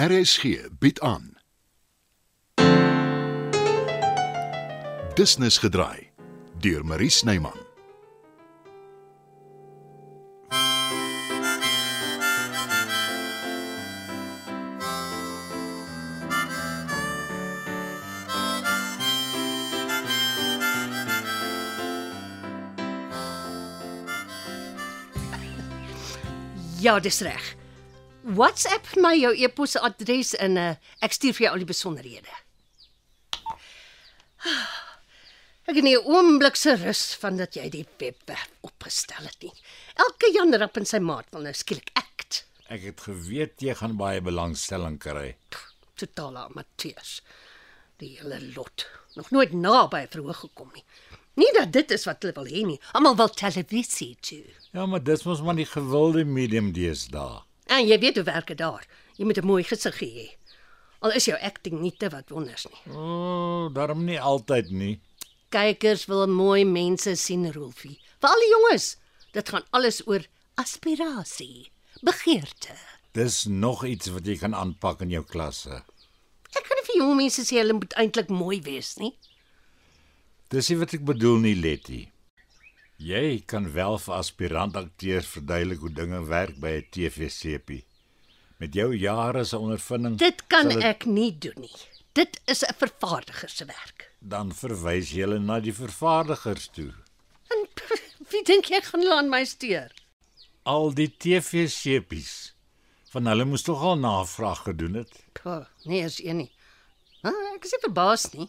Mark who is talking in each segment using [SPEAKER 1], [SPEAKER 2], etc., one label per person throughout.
[SPEAKER 1] RSG bied aan. Business gedraai deur Marie Snyman.
[SPEAKER 2] Ja, dis reg. WhatsApp my jou e-posadres en uh, ek stuur vir jou al die besonderhede. Ek het nie 'n oomblik se rus van dat jy die webwerf opgestel het nie. Elke Jan Rap en sy maat wil nou skielik act.
[SPEAKER 3] Ek het geweet jy gaan baie belangstelling kry.
[SPEAKER 2] Totale amateurs. Die hele lot. Nog nooit naby verhoog gekom nie. Nie dat dit is wat hulle wil hê nie. Almal wil televisie toe.
[SPEAKER 3] Ja, maar dis mos maar die gewilde medium deesdae.
[SPEAKER 2] En jy weet hoe werk dit daar. Jy moet 'n mooi gesig hê. Al is jou acting nie te wat wonders nie.
[SPEAKER 3] O, oh, daarom nie altyd nie.
[SPEAKER 2] Kykers wil mooi mense sien, Rolfie. Vir al die jonges. Dit gaan alles oor aspirasie, begeerte.
[SPEAKER 3] Dis nog iets wat jy kan aanpak in jou klasse.
[SPEAKER 2] Ek kan nie vir jong mense sê hulle moet eintlik mooi wees nie.
[SPEAKER 3] Dis nie wat ek bedoel nie, Letty. Jy kan wel vir aspirant akteurs verduidelik hoe dinge werk by 'n TV-sepie. Met jou jare se ondervinding
[SPEAKER 2] Dit kan
[SPEAKER 3] sal
[SPEAKER 2] ek nie doen nie. Dit is 'n vervaardiger se werk.
[SPEAKER 3] dan verwys jy hulle na die vervaardigers toe.
[SPEAKER 2] En wie dink jy gaan hulle aan my steur?
[SPEAKER 3] Al die TV-sepies van hulle moes tog al navraag gedoen het.
[SPEAKER 2] Puh, nee, is een nie. Ah, ek is nie verbaas nie.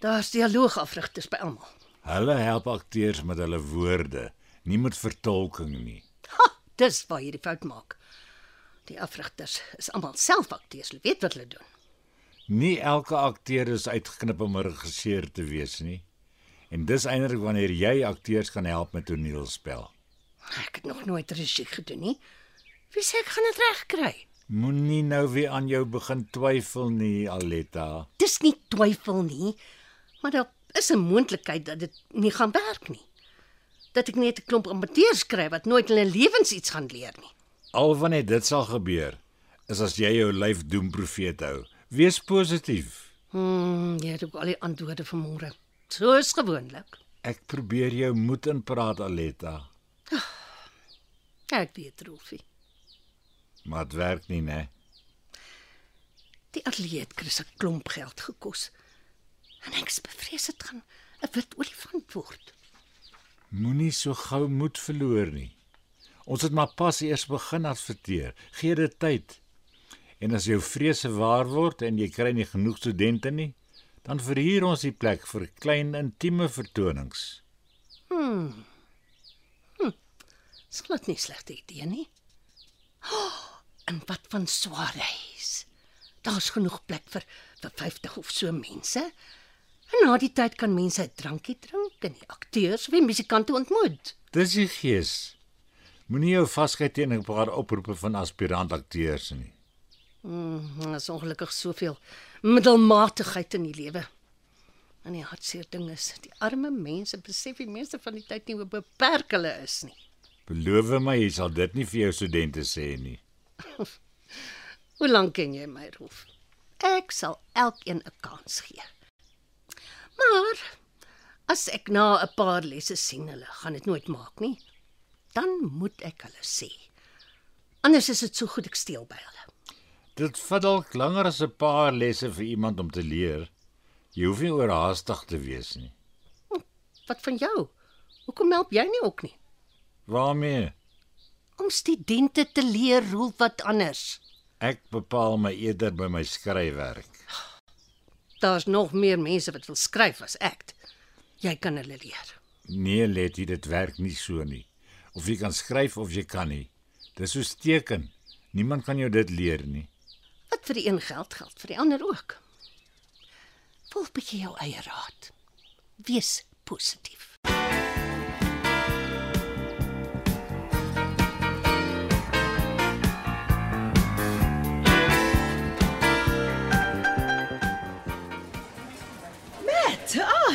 [SPEAKER 2] Daar's dialoogafrigters by almal.
[SPEAKER 3] Hulle help akteurs met hulle woorde, nie met vertolking nie.
[SPEAKER 2] Ha, dis waar jy die fout maak. Die afrigters is almal self akteurs, hulle weet wat hulle doen.
[SPEAKER 3] Nie elke akteur is uitgeknip om 'n regisseur te wees nie. En dis eintlik wanneer jy akteurs kan help met toneelspel.
[SPEAKER 2] Ek het nog nooit regie gedoen nie. Wie sê ek gaan dit regkry?
[SPEAKER 3] Moenie nou weer aan jou begin twyfel nie, Aletta.
[SPEAKER 2] Dis nie twyfel nie, maar daar is 'n moontlikheid dat dit nie gaan werk nie. Dat ek net 'n klomp amateurs kry wat nooit in hulle lewens iets gaan leer nie.
[SPEAKER 3] Al wanneer dit sal gebeur, is as jy jou lyf doemprofeet hou. Wees positief.
[SPEAKER 2] Hmm, jy het ook al die antwoorde vir môre. Soos gewoonlik.
[SPEAKER 3] Ek probeer jou moed inpraat, Aletta,
[SPEAKER 2] Ek weet, Rolfie.
[SPEAKER 3] maar dit werk nie, né?
[SPEAKER 2] Die atleet Chris 'n klomp geld gekos. En ek is bevrees dit gaan 'n wit olifant word.
[SPEAKER 3] Moenie so gou moed verloor nie. Ons het maar pas eers begin adverteer. Gee dit tyd. En as jou vrese waar word en jy kry nie genoeg studente nie, dan verhuur ons die plek vir klein intieme vertonings.
[SPEAKER 2] Slat nie slegte idee nie. Oh, en wat van soirees? Daar's genoeg plek vir vir 50 of so mense. En na die tyd kan mense 'n drankie drink en die akteurs of die musikante ontmoet.
[SPEAKER 3] Dis die gees. Moenie jou vasgry teen 'n paar oproepe van aspirant akteurs nie.
[SPEAKER 2] Mm, daar is ongelukkig soveel middelmatigheid in die lewe. En die hartseer ding is, die arme mense besef die meeste van die tyd nie hoe beperk hulle is nie.
[SPEAKER 3] Beloof my jy sal dit nie vir jou studente sê nie.
[SPEAKER 2] Hoe lank ken jy my, Rolf? Ek sal elkeen 'n kans gee. Maar as ek na 'n paar lesse sien hulle gaan dit nooit maak nie, dan moet ek hulle sê. Anders is dit so goed ek steel by hulle.
[SPEAKER 3] Dit vat dalk langer as 'n paar lesse vir iemand om te leer. Jy hoef nie oorhaastig te wees nie.
[SPEAKER 2] Wat van jou? Hoekom help jy nie ook nie?
[SPEAKER 3] Waarmee?
[SPEAKER 2] Om studente te leer roel wat anders.
[SPEAKER 3] Ek bepaal my eerder by my skryfwerk.
[SPEAKER 2] Daar's nog meer mense wat wil skryf as ek. Jy kan hulle leer.
[SPEAKER 3] Nee, Letty, dit werk nie so nie. Of jy kan skryf of jy kan nie. Dis soos teken. Niemand kan jou dit leer nie.
[SPEAKER 2] Wat vir die een geld geld vir die ander ook. Volg bietjie jou eie raad. Wees positief.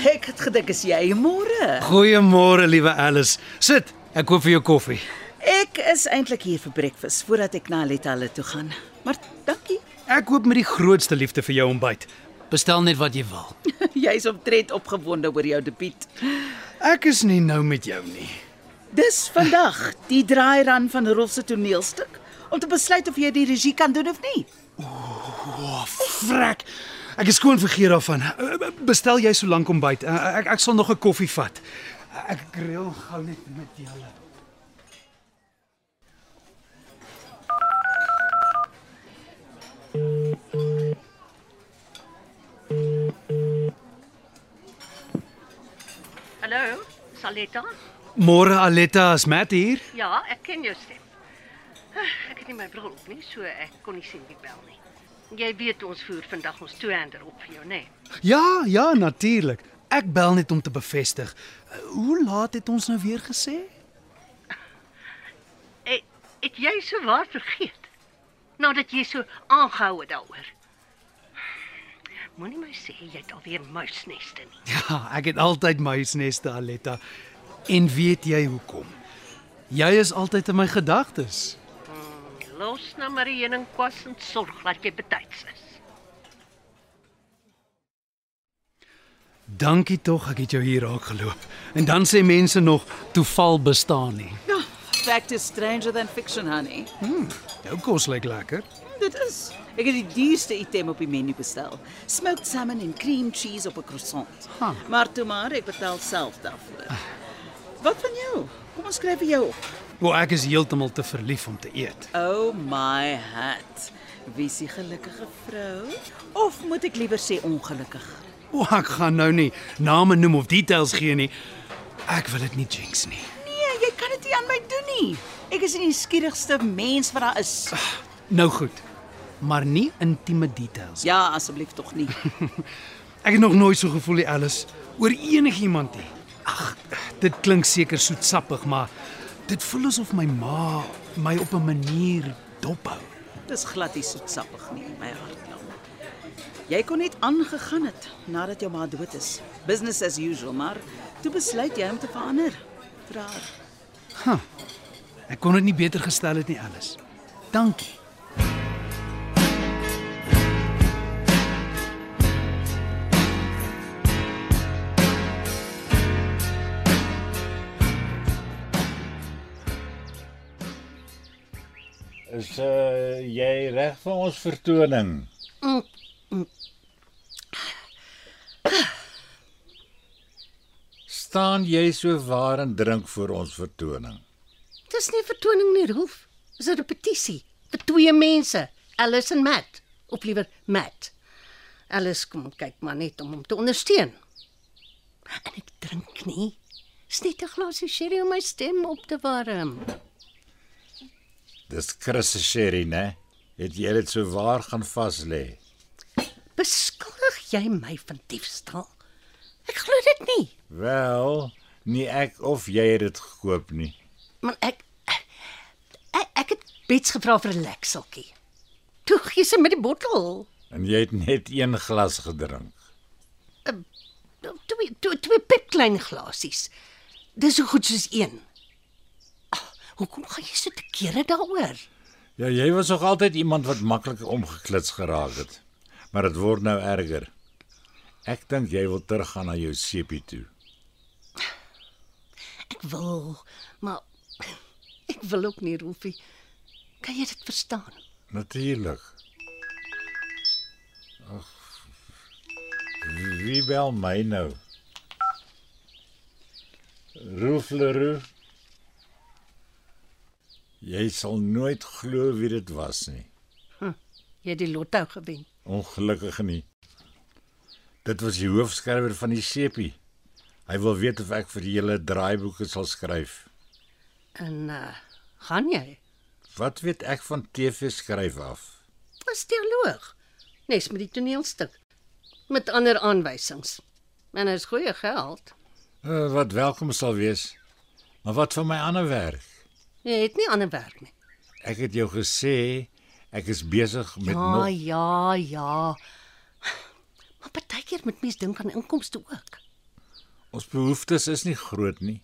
[SPEAKER 4] Ek het gedink is jy môre.
[SPEAKER 5] Goeiemôre, liewe Alice. Sit, ek koop vir jou koffie.
[SPEAKER 4] Ek is eintlik hier vir breakfast voordat ek na Letta hulle toe gaan. Maar dankie.
[SPEAKER 5] Ek koop met die grootste liefde vir jou ontbyt. Bestel net wat jy wil.
[SPEAKER 4] Jy's omtrent opgewonde oor jou debuut.
[SPEAKER 5] Ek is nie nou met jou nie.
[SPEAKER 4] Dis vandag die draairun van Rolf se toneelstuk om te besluit of jy die regie kan doen of nie.
[SPEAKER 5] Frek. Ek is skoon vergeet daarvan. Uh, Bestel jy so lank ontbyt. Uh, Ek ek sal nog 'n koffie vat. Ek grill gou net met julle.
[SPEAKER 2] Hallo, Saletta?
[SPEAKER 5] Môre Aletta, is Matt hier?
[SPEAKER 2] Ja, ek ken jou stem. Ek het nie my bril op nie, so ek kon nie sien wie bel nie. Jy weet ons voer vandag ons two-hander op vir jou, né? Nee?
[SPEAKER 5] Ja, ja, natuurlik. Ek bel net om te bevestig. Hoe laat het ons nou weer gesê?
[SPEAKER 2] Het, het jy so waar vergeet? Nadat jy so aangehou het daaroor. Moenie my sê jy het alweer muisneste nie.
[SPEAKER 5] Ja, ek het altyd muisneste Aletta. En weet jy hoekom? Jy is altyd in my gedagtes.
[SPEAKER 2] Los nou maar die heuningkwas en sorg dat jy betyds is.
[SPEAKER 5] Dankie tog, ek het jou hier raak geloop. En dan sê mense nog toeval bestaan nie.
[SPEAKER 4] Ja, fact is stranger than fiction, honey.
[SPEAKER 5] Jou kos lyk lekker.
[SPEAKER 4] Dit is. Ek het die duurste item op die menu bestel. Smoked salmon en cream cheese op 'n croissant.
[SPEAKER 5] Ha.
[SPEAKER 4] Maar toe maar, ek betaal self daarvoor. Wat van jou? Kom ons skryf vir jou op.
[SPEAKER 5] O, ek is heeltemal te verlief om te eet.
[SPEAKER 4] Oh my hat. Wie is die gelukkige vrou? Of moet ek liewer sê ongelukkig?
[SPEAKER 5] O, ek gaan nou nie name noem of details gee nie. Ek wil dit nie jinx nie.
[SPEAKER 4] Nee, jy kan dit nie aan my doen nie. Ek is die nuuskierigste mens wat daar is.
[SPEAKER 5] Nou goed. Maar nie intieme details.
[SPEAKER 4] Ja, asseblief tog nie.
[SPEAKER 5] Ek het nog nooit so gevoel, die Alice, oor enigiemand nie. Ag, dit klink seker soetsappig, maar dit voel asof my ma my op 'n manier dophou.
[SPEAKER 4] Dis glad nie soetsappig nie, my hartklop. Jy kon net aangegaan het nadat jou ma dood is. Business as usual, maar toe besluit jy om te verander. Vir haar.
[SPEAKER 5] Ek kon dit nie beter gestel het nie, Alice. Dankie.
[SPEAKER 3] Is uh jy reg vir ons vertoning? Staan jy so waar en drink vir ons vertoning?
[SPEAKER 2] Dis nie vertoning nie, Rolf. Dis 'n repetisie vir twee mense, Alice en Matt, of liewer Matt. Alice kom kyk maar net om hom te ondersteun. En ek drink nie. Dis net 'n glasie sherry om my stem op te warm.
[SPEAKER 3] Dis Chris se sherry, né? Het jy dit so waar gaan vas lê?
[SPEAKER 2] Beskuldig jy my van diefstal? Ek glo dit nie.
[SPEAKER 3] Wel, nie ek of jy het dit gekoop nie.
[SPEAKER 2] Maar ek ek, ek het Bets gevra vir 'n lekseltjie. Toe gee sy met die bottel.
[SPEAKER 3] En jy het net een glas gedrink.
[SPEAKER 2] Twee twee twee pipklein glasies. Dis so goed soos een. Hoekom gaan jy so te kere daaroor?
[SPEAKER 3] Ja, jy was nog altyd iemand wat maklik omgeklits geraak het. Maar dit word nou erger. Ek dink jy wil teruggaan na jou sepie toe.
[SPEAKER 2] Ek wil, maar ek wil ook nie, Rolfie. Kan jy dit verstaan?
[SPEAKER 3] Natuurlik. Ag. Wie bel my nou? Rolf Leroux. Jy sal nooit glo wie dit was nie.
[SPEAKER 2] Jy het die lotto gewen.
[SPEAKER 3] Ongelukkig nie. Dit was die hoofskrywer van die sepie. Hy wil weet of ek vir julle draaiboeke sal skryf.
[SPEAKER 2] En uh gaan jy?
[SPEAKER 3] Wat weet ek van TV skryf af?
[SPEAKER 2] Was dialoog. Nes met die toneelstuk met ander aanwysings. En is goeie geld.
[SPEAKER 3] Uh, wat welkom sal wees. Maar wat van my ander werk?
[SPEAKER 2] Jy het nie ander werk nie.
[SPEAKER 3] Ek het jou gesê ek is besig met
[SPEAKER 2] Ja,
[SPEAKER 3] nog
[SPEAKER 2] ja, ja. Maar partykeer moet mens dink aan inkomste ook.
[SPEAKER 3] ons behoeftes is nie groot nie.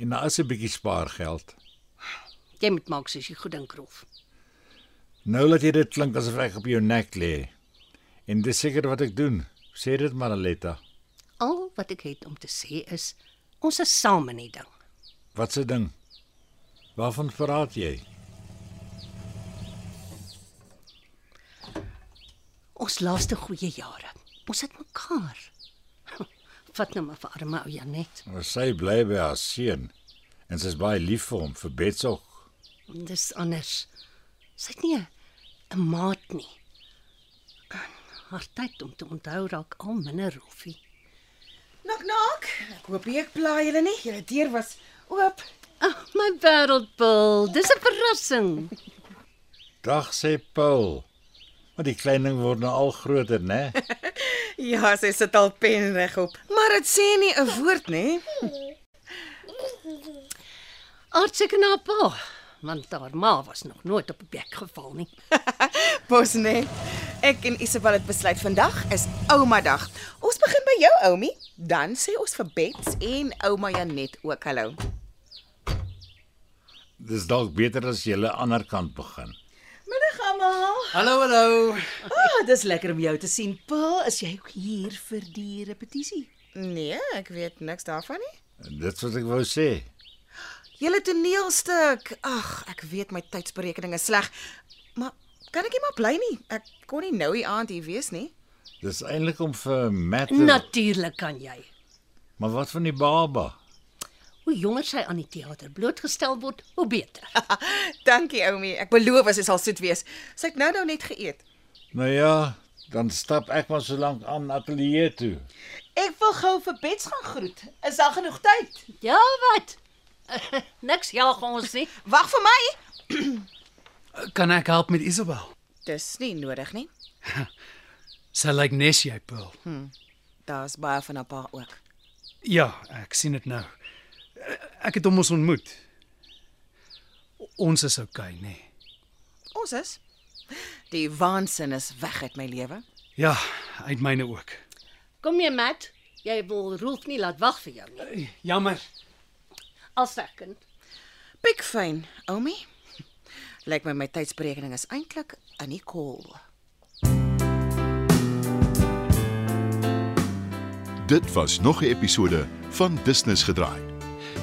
[SPEAKER 3] En daar is 'n bietjie spaargeld.
[SPEAKER 2] Jy moet maak soos jy goed dink, Rolf.
[SPEAKER 3] Nou laat jy dit klink asof ek op jou nek lê. En dis seker wat ek doen. Sê dit maar, Aletta.
[SPEAKER 2] Al wat ek het om te sê is ons is saam in die ding.
[SPEAKER 3] Wat se ding? Waarvan praat jy?
[SPEAKER 2] Ons laaste goeie jare. Ons het mekaar. Vat nou maar vir arme ou Janet.
[SPEAKER 3] Maar sy bly by haar seun en sy's baie lief vir hom, vir Betsog.
[SPEAKER 2] Dis anders. Sy het nie 'n- maat nie. Haar tyd om te onthou raak al minder roefie.
[SPEAKER 6] Nok nok. Ek hoop nie ek pla julle nie. Julle deur was oop.
[SPEAKER 2] Ag, oh, my wêreldpil, dis 'n verrassing.
[SPEAKER 3] Dag sê Paul. Maar die klein ding word nou al groter, né?
[SPEAKER 6] Ja, sy sit al pen regop. Maar dit sê nie 'n woord nê.
[SPEAKER 2] Aardseker na pa, want haar ma was nog nooit op 'n bek geval nie.
[SPEAKER 6] Pos nê. Ek en Isabel het besluit vandag is ouma dag. Ons begin by jou oumie, dan sê ons vir Bets en ouma Janet ook hallo.
[SPEAKER 3] Dis dalk beter as jy aan die ander kant begin.
[SPEAKER 6] Middag almal.
[SPEAKER 5] Hallo, hallo.
[SPEAKER 4] Ah, dis lekker om jou te sien. Pa, is jy ook hier vir die repetisie?
[SPEAKER 6] Nee, ek weet niks daarvan nie.
[SPEAKER 3] Dit wat ek wou sê.
[SPEAKER 6] Julle toneelstuk. Ag, ek weet my tydsberekening is sleg. Maar kan ek nie maar bly nie? Ek kon nie nou die aand hier wees nie.
[SPEAKER 3] Dis eintlik om vir Matt. te-
[SPEAKER 2] Natuurlik kan jy.
[SPEAKER 3] Maar wat van die baba?
[SPEAKER 2] Hoe jonger sy aan die teater blootgestel word, hoe beter.
[SPEAKER 6] Dankie oumie. Ek beloof sy sal soet wees. Sy het nou nou net geëet.
[SPEAKER 3] Nou ja, dan stap ek maar so lank aan ateljee toe.
[SPEAKER 4] Ek wil gou vir Bets gaan groet. Is daar genoeg tyd?
[SPEAKER 2] Ja, wat? Niks jaag ons nie.
[SPEAKER 6] Wag vir my.
[SPEAKER 5] Kan ek help met Isabel?
[SPEAKER 6] Dis nie nodig nie.
[SPEAKER 5] Sy lyk nes jy, Pearl.
[SPEAKER 6] Daar's baie van haar pa ook.
[SPEAKER 5] Ja, ek sien dit nou. Ek het hom ons ontmoet. Ons is okay, nê. Nee.
[SPEAKER 6] Ons is Die waansin is weg uit my lewe.
[SPEAKER 5] Ja, uit myne ook.
[SPEAKER 2] Kom jy, Matt? Jy wil Rolf nie laat wag vir jou nie.
[SPEAKER 5] Jammer.
[SPEAKER 2] Al second.
[SPEAKER 6] Pikfyn, oumie. Lyk my my tydsberekening is eintlik in die kol.
[SPEAKER 1] Dit was nog 'n episode van Business gedraai.